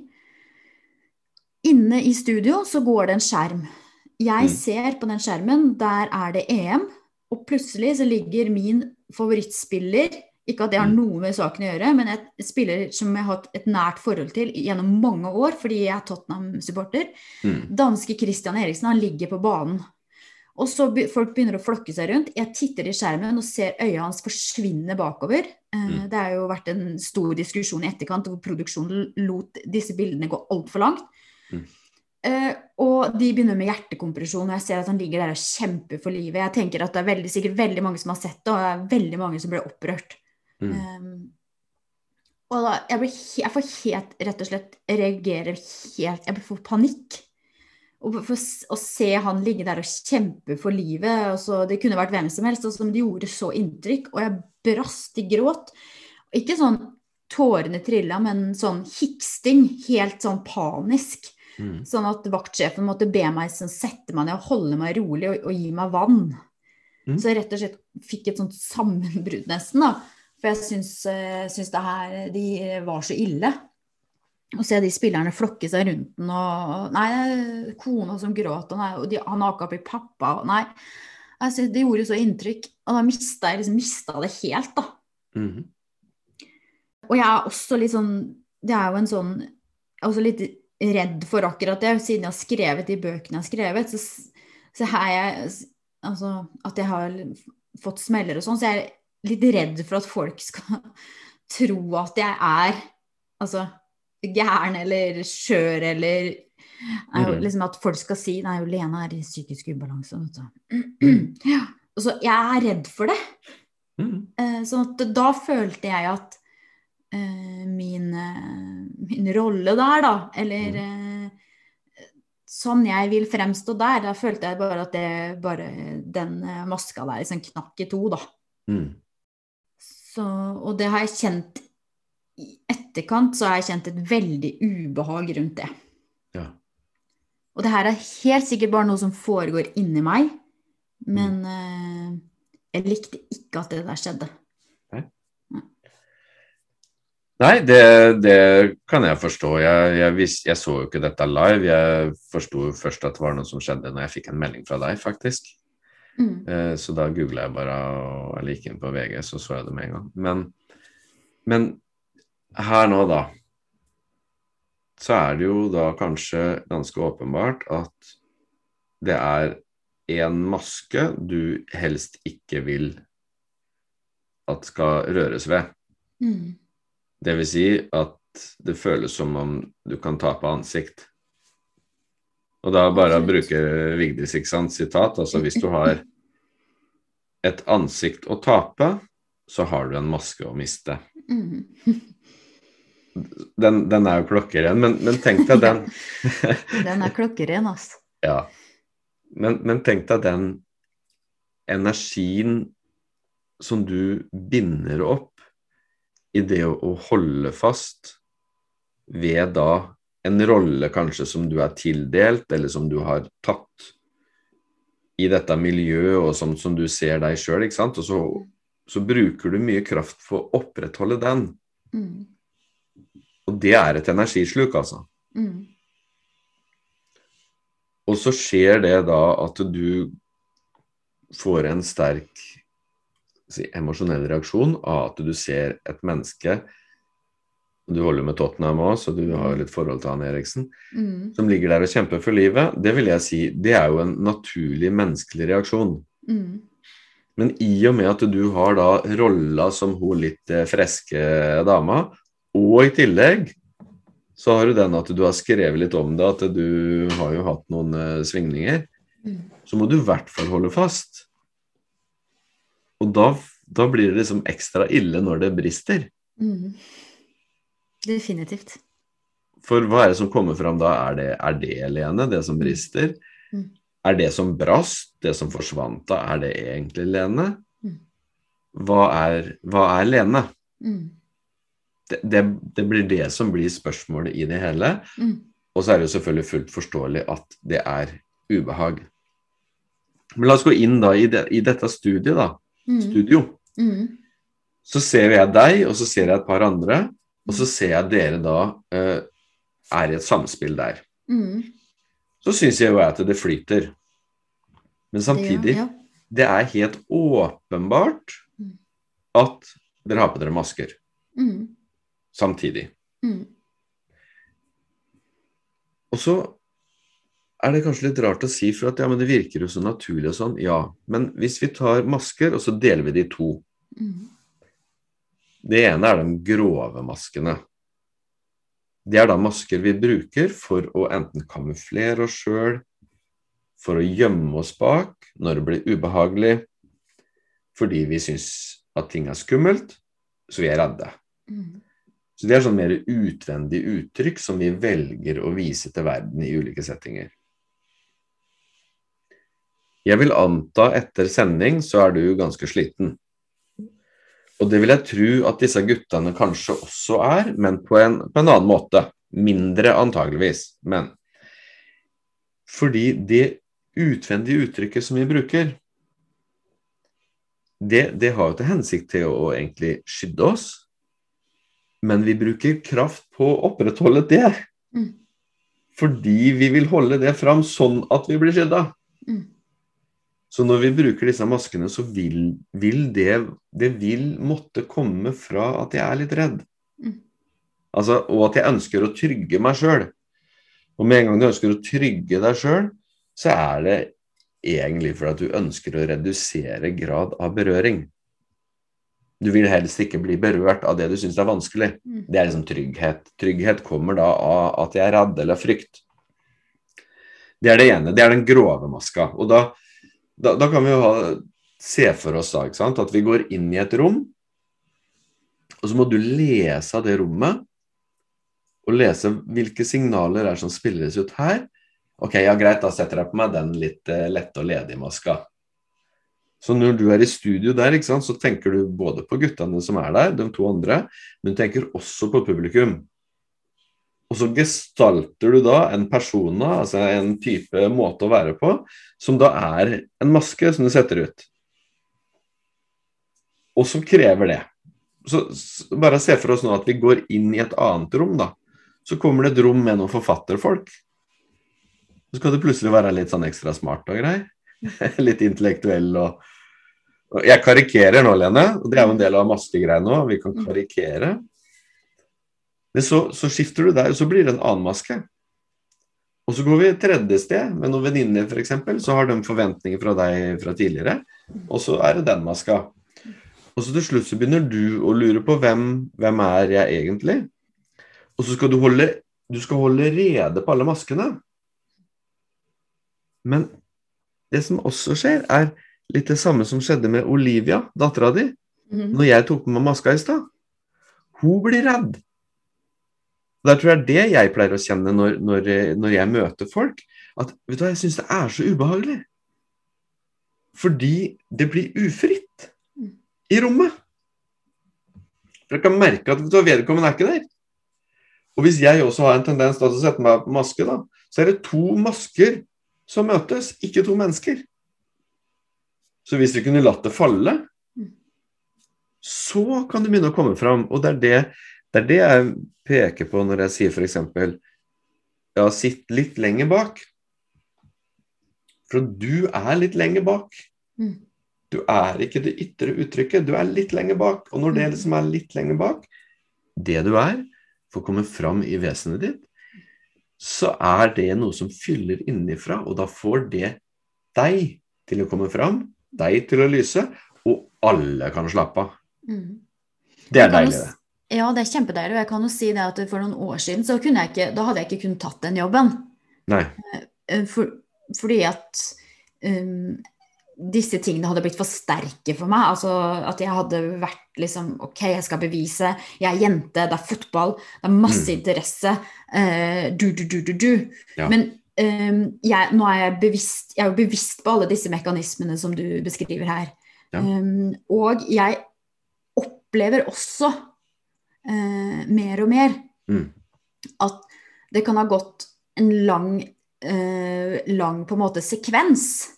Inne i studio så går det en skjerm. Jeg Mm. ser på den skjermen, der er det EM, og plutselig så ligger min favorittspiller Ikke at det har Mm. noe med saken å gjøre, men et spiller som jeg har hatt et nært forhold til gjennom mange år fordi jeg er Tottenham-supporter. Mm. Danske Christian Eriksen, han ligger på banen. Og så be, folk begynner å flokke seg rundt. Jeg titter i skjermen og ser øya hans forsvinne bakover. Eh, Mm. Det har jo vært en stor diskusjon i etterkant hvor produksjonen lot disse bildene gå altfor langt. Mm. Uh, og de begynner med hjertekompresjon, og jeg ser at han ligger der og kjemper for livet. Jeg tenker at det er veldig, sikkert veldig mange som har sett det, og det er veldig mange som ble opprørt. Mm. Um, og da, jeg, blir jeg får helt, rett og slett, reagerer helt Jeg får panikk. Og for, å se han ligge der og kjempe for livet og så, Det kunne vært hvem som helst, og men det gjorde så inntrykk. Og jeg brast i gråt. Ikke sånn tårene trilla, men sånn hiksting. Helt sånn panisk. Mm. Sånn at vaktsjefen måtte be meg sånn, sette meg ned og holde meg rolig og, og gi meg vann. Mm. Så jeg rett og slett fikk et sånt sammenbrudd nesten, da. For jeg syns, eh, syns det her De var så ille. Å se de spillerne flokke seg rundt den og Nei, kona som gråt, og, nei, og de, han har akkurat blitt pappa og Nei. Altså, det gjorde så inntrykk. Og da mista jeg liksom mista det helt, da. Mm. Og jeg er også litt sånn Det er jo en sånn Jeg er også litt redd for akkurat det. Siden jeg har skrevet de bøkene jeg har skrevet, så, så er jeg Altså at jeg har fått smeller og sånn, så jeg litt redd for at folk skal *laughs* tro at jeg er altså gæren eller skjør eller er jo Mhm. liksom At folk skal si Nei, Lena er i psykisk ubalanse, du. *clears throat* Ja. Og så jeg er redd for det. Mm. Eh, at da følte jeg at eh, min, eh, min rolle der, da, eller eh, sånn jeg vil fremstå der, da følte jeg bare at det bare den maska der liksom knakk i to, da. Mm. Så, og det har jeg kjent i etterkant, så har jeg kjent et veldig ubehag rundt det. Ja. Og det her er helt sikkert bare noe som foregår inni meg, men eh, jeg likte ikke at det der skjedde. Nei, det, det kan jeg forstå. Jeg, jeg, visst, jeg så jo ikke dette live. Jeg forsto først at det var noe som skjedde når jeg fikk en melding fra deg, faktisk. Mm. Eh, så da googla jeg bare, og jeg gikk inn på VG, så så jeg det med en gang. Men, men her nå, da, så er det jo da kanskje ganske åpenbart at det er en maske du helst ikke vil at skal røres ved. Mm. Det vil si at det føles som om du kan tape ansikt. Og da bare å bruker Vigdis ikke sant, sitat, altså hvis du har et ansikt å tape, så har du en maske å miste. Mm. Den, den er jo klokkeren, men, men tenk deg den *laughs* Den er klokkeren, altså. Ja. Men, men tenk deg den energien som du binder opp i det å holde fast ved da en rolle kanskje som du er tildelt, eller som du har tatt i dette miljøet, og som, som du ser deg sjøl, ikke sant. Og så, så, bruker du mye kraft for å opprettholde den. Mm. Og det er et energisluk, altså. Mm. Og så skjer det da at du får en sterk si, emosjonell reaksjon av at du ser et menneske Du holder med Tottenham òg, så du har litt forhold til han Eriksen. Mm. Som ligger der og kjemper for livet. Det vil jeg si, det er jo en naturlig menneskelig reaksjon. Mm. Men i og med at du har da rolla som hun litt friske freske dama, og i tillegg så har du den at du har skrevet litt om det, at du har jo hatt noen uh, svingninger, Mm. så må du i hvert fall holde fast. Og da, da blir det liksom ekstra ille når det brister. Mm. Definitivt. For hva er det som kommer fram da? Er det, er det Lene, det som brister? Mm. Er det som brast, det som forsvant da, er det egentlig Lene? Mm. Hva er, hva er Lene? Mm. Det, det, det blir det som blir spørsmålet i det hele. Mm. Og så er det jo selvfølgelig fullt forståelig at det er ubehag. Men la oss gå inn da i, det, i dette studiet, da. Mm. Studio. Mm. Så ser jeg deg, og så ser jeg et par andre, og så ser jeg dere da uh, er i et samspill der. Mm. Så syns jeg jo at det flyter. Men samtidig, Ja, ja. det er helt åpenbart Mm. at dere har på dere masker Mm. samtidig. Mm. Og så er det kanskje litt rart å si, for at ja, men det virker jo så naturlig og sånn. Ja, men hvis vi tar masker, og så deler vi de i to. Mm. Det ene er de grove maskene. Det er da masker vi bruker for å enten kamuflere oss sjøl, for å gjemme oss bak når det blir ubehagelig, fordi vi syns at ting er skummelt, så vi er redde. Mm. Så det er sånn mer utvendig uttrykk som vi velger å vise til verden i ulike settinger. Jeg vil anta etter sending så er du ganske sliten. Og det vil jeg tro at disse guttene kanskje også er, men på en, på en annen måte. Mindre antageligvis, men Fordi det utvendige uttrykket som vi bruker, det, det har jo til hensikt til å egentlig skydde oss, men vi bruker kraft på å opprettholde det. Mm. Fordi vi vil holde det fram sånn at vi blir skydda. Mm. Så når vi bruker disse maskene, så vil, vil det Det vil måtte komme fra at jeg er litt redd. Mm. Altså, og at jeg ønsker å trygge meg sjøl. Og med en gang du ønsker å trygge deg sjøl, så er det egentlig fordi at du ønsker å redusere grad av berøring. Du vil helst ikke bli berørt av det du syns er vanskelig. Mm. Det er liksom trygghet. Trygghet kommer da av at jeg er redd eller frykt. Det er det ene. Det er den grove maska. Og da, da, da kan vi jo ha, se for oss da, at vi går inn i et rom, og så må du lese av det rommet, og lese hvilke signaler er som spilles ut her. Ok, ja greit, da setter jeg på meg den litt eh, lette og ledige maska. Så når du er i studio der, sant, så tenker du både på guttene som er der, de to andre, men du tenker også på publikum. Og så gestalter du da en persona, altså en type måte å være på, som da er en maske som du setter ut. Og som krever det. Så så bare se for oss nå at vi går inn i et annet rom, da. Så kommer det et rom med noen forfatterfolk. Så skal du plutselig være litt sånn ekstra smart og grei. *laughs* litt intellektuell og og Jeg karikerer nå, Lene, og det er jo en del av maskegreiene òg. Vi kan karikere. Men så, så skifter du der, og så blir det en annen maske. Og så går vi et tredje sted med noen venninner, f.eks. Så har de forventninger fra deg fra tidligere, og så er det den maska. Og så til slutt så begynner du å lure på hvem, hvem er jeg egentlig? Og så skal du holde, du skal holde rede på alle maskene. Men det som også skjer, er litt det samme som skjedde med Olivia, dattera di, Mhm. når jeg tok på meg maska i stad. Hun blir redd. Der tror jeg det er det jeg pleier å kjenne når, når, når jeg møter folk. At vet du hva, jeg syns det er så ubehagelig. Fordi det blir ufritt i rommet. For jeg kan merke at vedkommende er ikke der. Og hvis jeg også har en tendens til å sette meg på maske, da, så er det to masker som møtes, ikke to mennesker. Så hvis vi kunne latt det falle, så kan det begynne å komme fram. Og det er det, det, er det jeg peker på når jeg sier f.eks. Ja, sitt litt lenger bak. For du er litt lenger bak. Mm. Du er ikke det ytre uttrykket, du er litt lenger bak. Og når det Mm. liksom er litt lenger bak, det du er, får komme fram i vesenet ditt, så er det noe som fyller innenfra, og da får det deg til å komme fram, deg til å lyse, og alle kan slappe av. Mm. Det er deilig, det. Ja, det er kjempedeilig. Og jeg kan jo si det at for noen år siden så kunne jeg ikke, da hadde jeg ikke kunnet tatt den jobben. Nei. Eh, For, fordi at um, disse tingene hadde blitt for sterke for meg. Altså at jeg hadde vært liksom Ok, jeg skal bevise. Jeg er jente, det er fotball, det er masse Mm. interesse. Uh, du, du, du, du, du. Ja. Men um, jeg, nå er jeg bevisst Jeg er jo bevisst på alle disse mekanismene som du beskriver her. Ja. Um, og jeg opplever også eh, mer og mer Mm. at det kan ha gått en lang, eh, lang på en måte sekvens.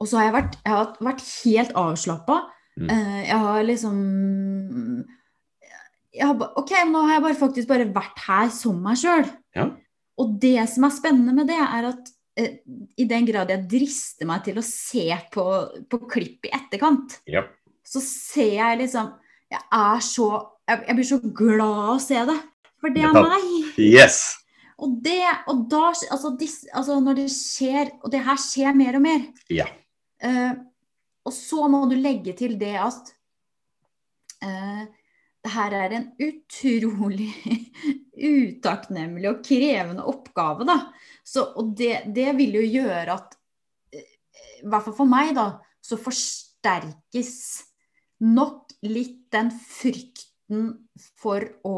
Og så har jeg vært, jeg har vært helt avslappa. Mm. Eh, jeg har liksom jeg har, Ok, nå har jeg bare faktisk bare vært her som meg sjøl. Ja. Og det som er spennende med det, er at eh, i den grad jeg drister meg til å se på, på klipp i etterkant, Ja. så ser jeg liksom Jeg er så Jeg, jeg blir så glad av å se det. For det er meg. Yes! Og det, og da, altså, dis, altså når det skjer, og det her skjer mer og mer Ja. Uh, Og så må du legge til det at uh, det her er en utrolig *laughs* utakknemlig og krevende oppgave, da. Så, og det, det vil jo gjøre at, eh, i hvert fall for meg, da, så forsterkes nok litt den frykten for å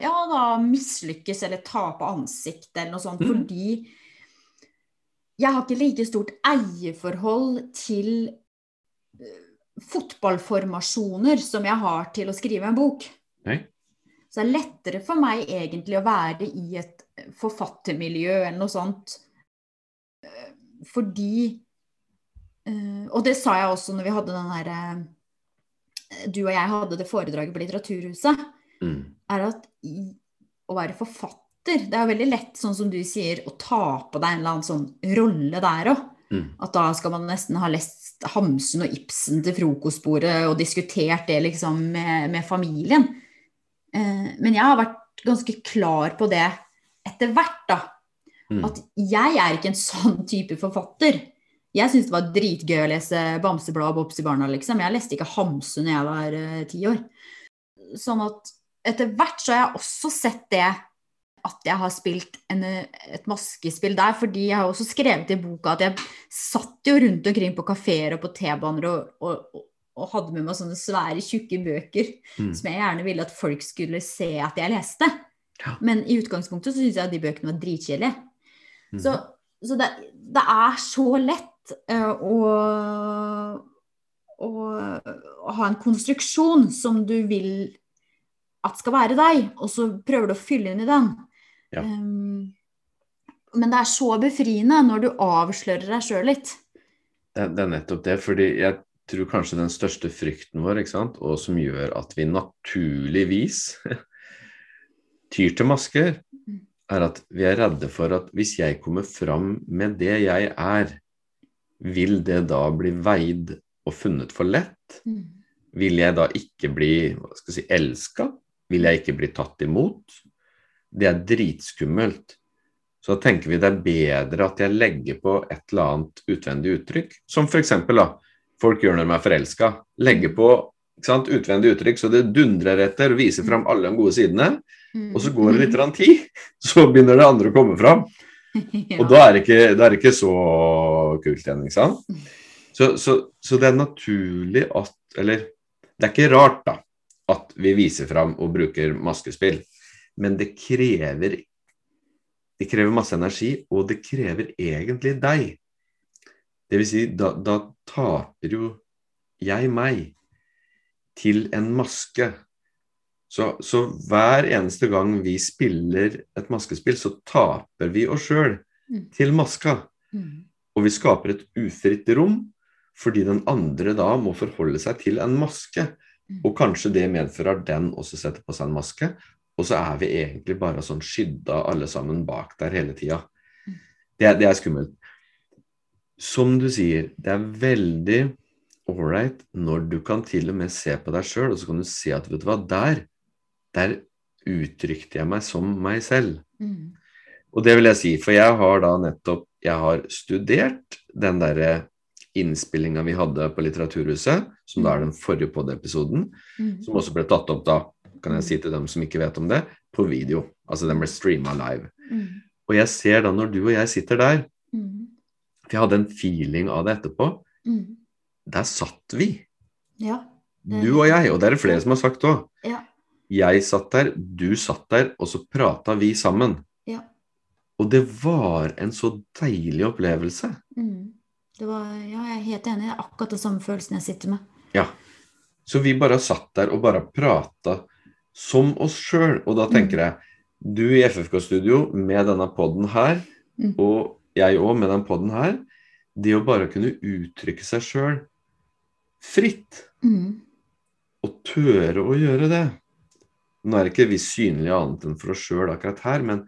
ja da mislykkes eller tape ansiktet eller noe sånt. Mm. Fordi jeg har ikke like stort eierforhold til eh, fotballformasjoner som jeg har til å skrive en bok. Nei. Så det er lettere for meg egentlig å være i et forfattermiljø eller noe sånt. Eh, Fordi eh, Og det sa jeg også når vi hadde den derre Du og jeg hadde det foredraget på Litteraturhuset. Mm. Er at i, å være forfatter Det er jo veldig lett, sånn som du sier, å ta på deg en eller annen sånn rolle der òg. Mm. At da skal man nesten ha lest Hamsun og Ibsen til frokostbordet og diskutert det liksom med, med familien. Eh, men jeg har vært ganske klar på det etter hvert, da. Mm. At jeg er ikke en sånn type forfatter. Jeg syntes det var dritgøy å lese Bamseblad og Bobsi barna, liksom. Jeg leste ikke Hamsun da jeg var eh, ti år. Sånn at etter hvert så har jeg også sett det at jeg har spilt en, et maskespill der, fordi jeg har også skrevet i boka at jeg satt jo rundt omkring på kafeer og på T-baner og, og, og hadde med meg sånne svære, tjukke bøker Mm. som jeg gjerne ville at folk skulle se at jeg leste. Ja. Men i utgangspunktet så syns jeg at de bøkene var dritkjedelige. Mm. Så, så det, det er så lett eh, å, å ha en konstruksjon som du vil at skal være deg, og så prøver du å fylle inn i den. Ja. Um, men det er så befriende når du avslører deg sjøl litt. Det, det er nettopp det, fordi jeg tror kanskje den største frykten vår, sant, og som gjør at vi naturligvis *laughs* tyr til masker, er at vi er redde for at hvis jeg kommer fram med det jeg er, vil det da bli veid og funnet for lett? Vil jeg da ikke bli hva skal jeg si, elska? Vil jeg ikke bli tatt imot? Det er dritskummelt. Så da tenker vi det er bedre at jeg legger på et eller annet utvendig uttrykk. Som f.eks. da, folk gjør når de er forelska. Legger på sant, utvendig uttrykk så det dundrer etter og viser fram alle de gode sidene. Og så går det litt tid, *laughs* så begynner det andre å komme fram. Og da er det ikke, da er ikke så kult igjen, ikke sant? Så, så, så det er naturlig at Eller det er ikke rart, da, at vi viser fram og bruker maskespill. Men det krever Det krever masse energi, og det krever egentlig deg. Det vil si, da, da taper jo jeg meg til en maske. Så, så, hver eneste gang vi spiller et maskespill, så taper vi oss sjøl Mm. til maska. Mm. Og vi skaper et ufritt rom fordi den andre da må forholde seg til en maske. Mm. Og kanskje det medfører den også setter på seg en maske. Og så er vi egentlig bare sånn skydda alle sammen bak der hele tida. Det, det er skummelt. Som du sier, det er veldig ålreit når du kan til og med se på deg sjøl, og så kan du se at vet du hva, der, der uttrykte jeg meg som meg selv. Mm. Og det vil jeg si, for jeg har da nettopp jeg har studert den derre innspillinga vi hadde på Litteraturhuset, som da er den forrige pod-episoden, Mm. som også ble tatt opp da, kan jeg si til dem som ikke vet om det, på video. Altså den ble streama live. Mm. Og jeg ser da når du og jeg sitter der, Mm. for jeg hadde en feeling av det etterpå, Mm. der satt vi. Ja. Du og jeg, og det er det flere som har sagt òg. Ja. Jeg satt der, du satt der, og så prata vi sammen. Ja. Og det var en så deilig opplevelse. Mm. Det var, ja, jeg er helt enig. Det er akkurat den samme følelsen jeg sitter med. Ja. Så vi bare satt der og bare prata som oss sjøl. Og da tenker jeg, du i FFK-studio med denne poden her, Mm. og jeg òg med den poden her, det å bare kunne uttrykke seg sjøl fritt, Mm. og tøre å gjøre det Nå er ikke vi synlige annet enn for oss sjøl akkurat her, men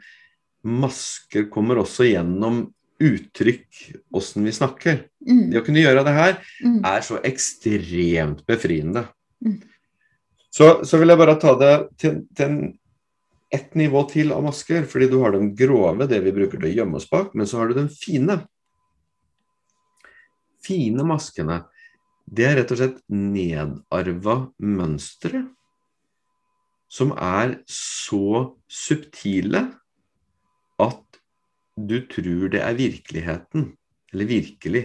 masker kommer også gjennom uttrykk, åssen vi snakker. Mm. Det å kunne gjøre det her Mm. er så ekstremt befriende. Mm. Så, så vil jeg bare ta det til, til en, et nivå til av masker, fordi du har den grove, det vi bruker til å gjemme oss bak, men så har du den fine. Fine maskene, det er rett og slett nedarva mønstre som er så subtile at du tror det er virkeligheten, eller virkelig.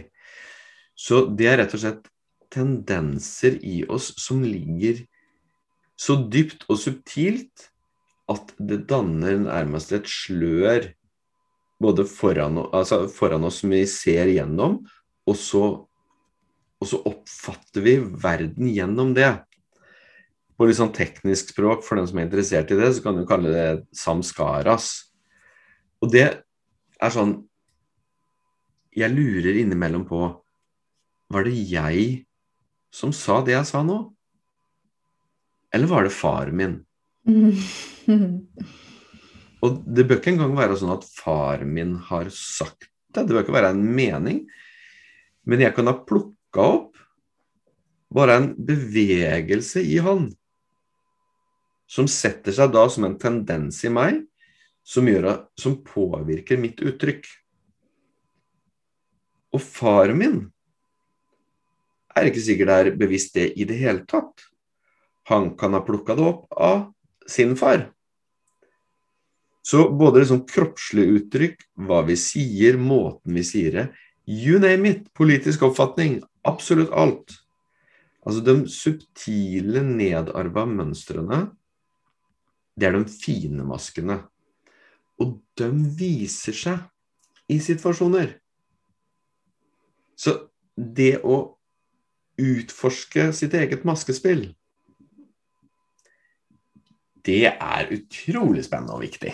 Så det er rett og slett tendenser i oss som ligger så dypt og subtilt at det danner nærmest et slør både foran, altså foran oss som vi ser gjennom, og så, og så oppfatter vi verden gjennom det. På litt sånn teknisk språk, for den som er interessert i det, så kan du kalle det samskaras. Og det er sånn Jeg lurer innimellom på Var det jeg som sa det jeg sa nå? Eller var det faren min? *laughs* Og det bør ikke engang være sånn at far min har sagt det. Det bør ikke være en mening. Men jeg kan ha plukka opp bare en bevegelse i han som setter seg da som en tendens i meg som, gjør, som påvirker mitt uttrykk. Og faren min er ikke sikkert det er bevisst det i det hele tatt. Han kan ha plukka det opp av sin far. Så både liksom kroppslig uttrykk, hva vi sier, måten vi sier det, you name it, politisk oppfatning, absolutt alt. Altså de subtile, nedarva mønstrene, det er de fine maskene. Og de viser seg i situasjoner. Så det å utforske sitt eget maskespill, det er utrolig spennende og viktig.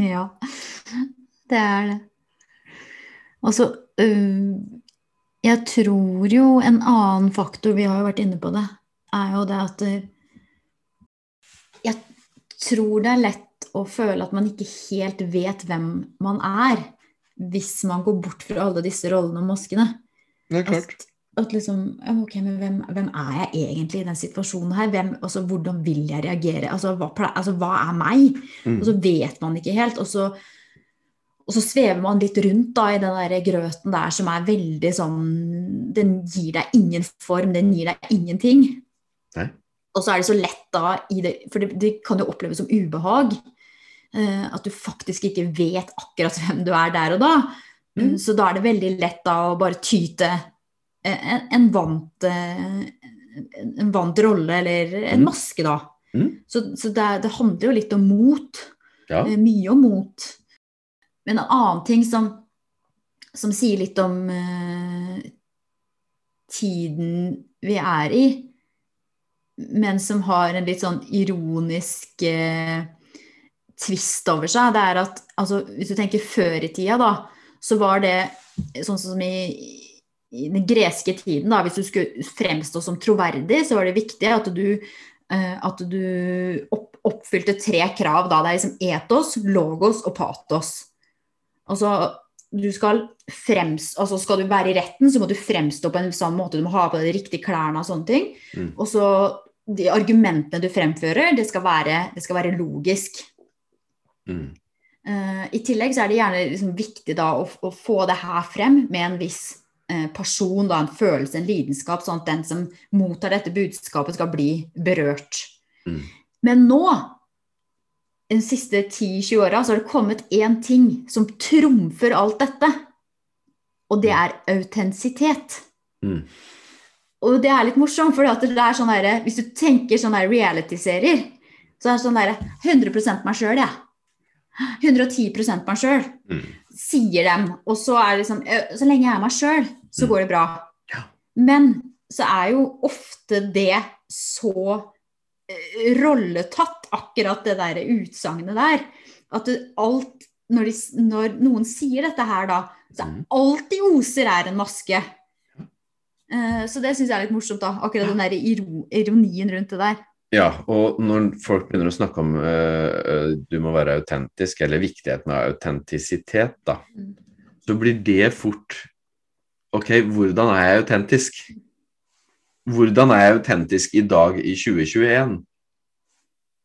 Ja, det er det. Altså øh, Jeg tror jo en annen faktor, vi har jo vært inne på det, er jo det at Jeg tror det er lett å føle at man ikke helt vet hvem man er, hvis man går bort fra alle disse rollene og maskene. Det er At, at liksom Ok, men hvem, hvem er jeg egentlig i den situasjonen her? Hvem, altså, hvordan vil jeg reagere? Altså hva, altså, hva er meg? Mm. Og så vet man ikke helt. Og så, og så svever man litt rundt da, i den der grøten der som er veldig sånn Den gir deg ingen form, den gir deg ingenting. Nei. Og så er det så lett da i det For det, det kan jo oppleves som ubehag. eh, at du faktisk ikke vet akkurat *laughs* hvem du er der og da. Mm. Så da er det veldig lett da å bare tyte en, en vant eh, en vant rolle, eller en Mm. maske, da. Mm. Så, så det, det handler jo litt om mot. Ja. Eh, Mye om mot. Men en annen ting som, som sier litt om eh, tiden vi er i, men som har en litt sånn ironisk eh, tvist over seg, det er at altså, hvis du tenker før i tida, da, så var det sånn som i, i den greske tiden, da, hvis du skulle fremstå som troverdig, så var det viktig at du, eh, at du opp, oppfylte tre krav. Da. Det er liksom etos, logos og patos. Altså, du skal, frems, altså skal du være i retten, så må du fremstå på en sånn måte. Du må ha på deg de riktige klærne og sånne ting. Mm. Og så de argumentene du fremfører, det skal være, det skal være logisk. Mm. Uh, I tillegg så er det gjerne liksom viktig da å, å få det her frem med en viss uh, person, da, en følelse, en lidenskap, sånn at den som mottar dette budskapet, skal bli berørt. Mm. Men nå, de siste 10-20 åra, så har det kommet én ting som trumfer alt dette. Og det er autentisitet. Mm. Og det er litt morsomt, for det er sånn der, hvis du tenker sånne reality-serier, så er det sånn derre 100 meg sjøl, jeg. 110 meg sjøl, Mm. sier dem. Og så er det liksom Så lenge jeg er meg sjøl, så Mm. går det bra. Ja. Men så er jo ofte det så eh, rolletatt, akkurat det der utsagnet der. At alt når, de, når noen sier dette her, da, så Mm. alt de oser er en maske. Eh, Så det syns jeg er litt morsomt, da. Akkurat den der ironien rundt det der. Ja, og når folk begynner å snakke om øh, du må være autentisk, eller viktigheten av autentisitet, da, Mm. så blir det fort Ok, hvordan er jeg autentisk? Hvordan er jeg autentisk i dag i 2021?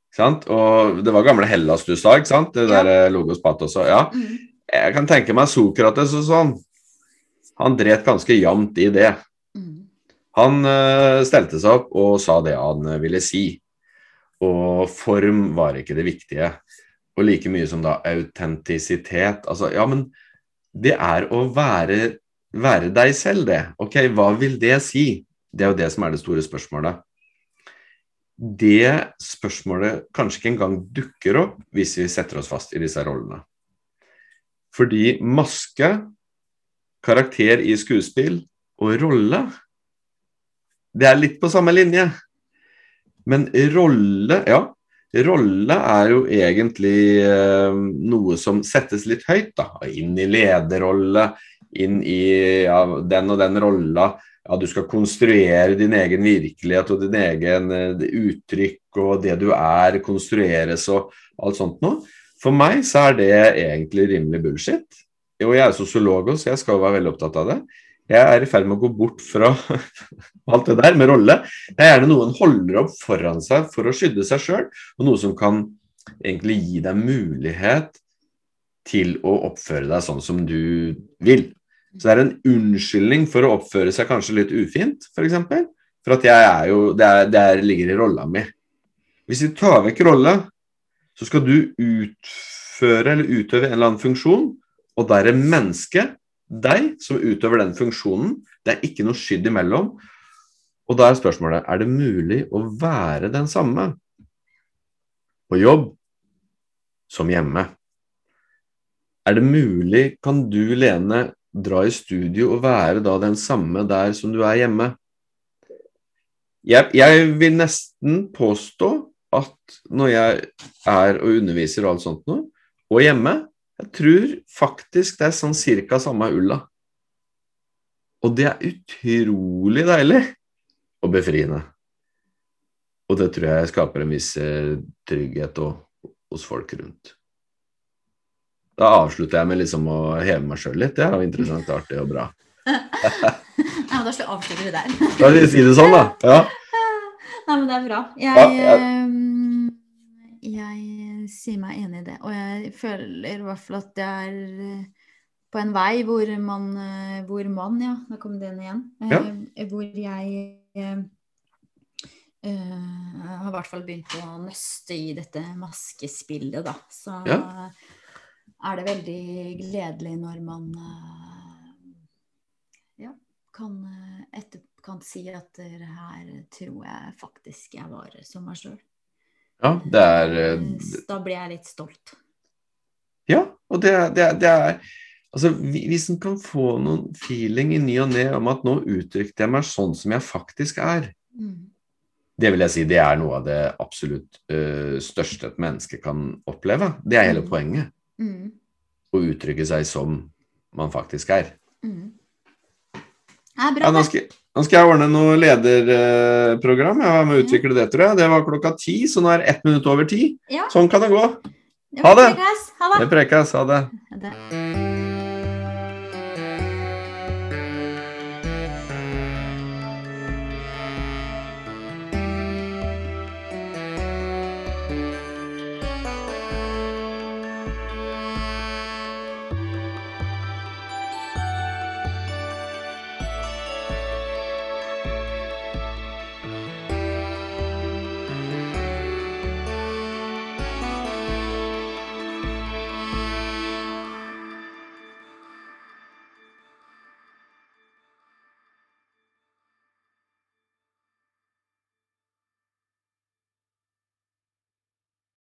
Ikke sant? Og det var gamle Hellas du sa, ikke sant? Det Ja. der logos patos og Ja. Mm. Jeg kan tenke meg Sokrates og sånn. Han dret ganske jevnt i det. Han eh, stelte seg opp og sa det han ville si. Og form var ikke det viktige. Og like mye som da autentisitet. Altså, ja, men det er å være, være deg selv, det. Ok, hva vil det si? Det er jo det som er det store spørsmålet. Det spørsmålet kanskje ikke engang dukker opp hvis vi setter oss fast i disse rollene. Fordi maske, karakter i skuespill og rolle det er litt på samme linje. Men rolle, ja. Rolle er jo egentlig eh, noe som settes litt høyt, da. Inn i lederrolle, inn i ja, den og den rolla. Ja, du skal konstruere din egen virkelighet og din egen eh, uttrykk og det du er, konstrueres og alt sånt noe. For meg så er det egentlig rimelig bullshit. Og jeg er sosiolog også, så jeg skal jo være veldig opptatt av det. Jeg er i ferd med å gå bort fra *laughs* alt det der med rolle. Det er gjerne noe en holder opp foran seg for å skydde seg sjøl, og noe som kan egentlig gi deg mulighet til å oppføre deg sånn som du vil. Så det er en unnskyldning for å oppføre seg kanskje litt ufint, f.eks. For, eksempel. for at jeg er jo Det, er, det er, ligger i rolla mi. Hvis vi tar vekk rolle, så skal du utføre eller utøve en eller annen funksjon, og da er mennesket deg som utøver den funksjonen. Det er ikke noe skydd imellom. Og da er spørsmålet er det mulig å være den samme på jobb som hjemme. Er det mulig, kan du, Lene, dra i studio og være da den samme der som du er hjemme? Jeg, jeg vil nesten påstå at når jeg er og underviser og alt sånt noe, og hjemme, jeg tror faktisk det er sånn cirka samme ulla. Og det er utrolig deilig og befriende. Og det tror jeg skaper en viss eh, trygghet og, hos folk rundt. Da avslutter jeg med liksom å heve meg sjøl litt. Det er jo interessant, artig og bra. *laughs* Ja, men da avslutter vi der. Da vil jeg si det sånn, da. Ja. Nei, men det er bra. Jeg, Ja, ja. Jeg sier meg enig i det. Og jeg føler i hvert fall at det er eh, på en vei hvor man, eh, hvor man ja, da kom den igjen. Ja. Eh, Hvor jeg eh, eh, har i hvert fall begynt å nøste i dette maskespillet, da. Så Ja. er det veldig gledelig når man eh, ja, kan eh, etterkant si at det her tror jeg faktisk jeg var som meg sjøl. Ja, det er eh, Da blir jeg litt stolt. Ja, og det, det, det er Altså, hvis en kan få noen feeling i ny og ne om at nå uttrykte jeg meg sånn som jeg faktisk er, Mm. det vil jeg si det er noe av det absolutt uh, største et menneske kan oppleve. Det er hele Mm. poenget. Mm. Å uttrykke seg som man faktisk er. Mm. Det er bra. Ja, nå, skal, nå skal jeg ordne noe lederprogram. Jeg var med å utvikle det, tror jeg. Det var klokka ti, så nå er det ett minutt over ti. Ja. Sånn kan det gå. Ha det. prekes. Ha det. Det prekes. Det. Ha det.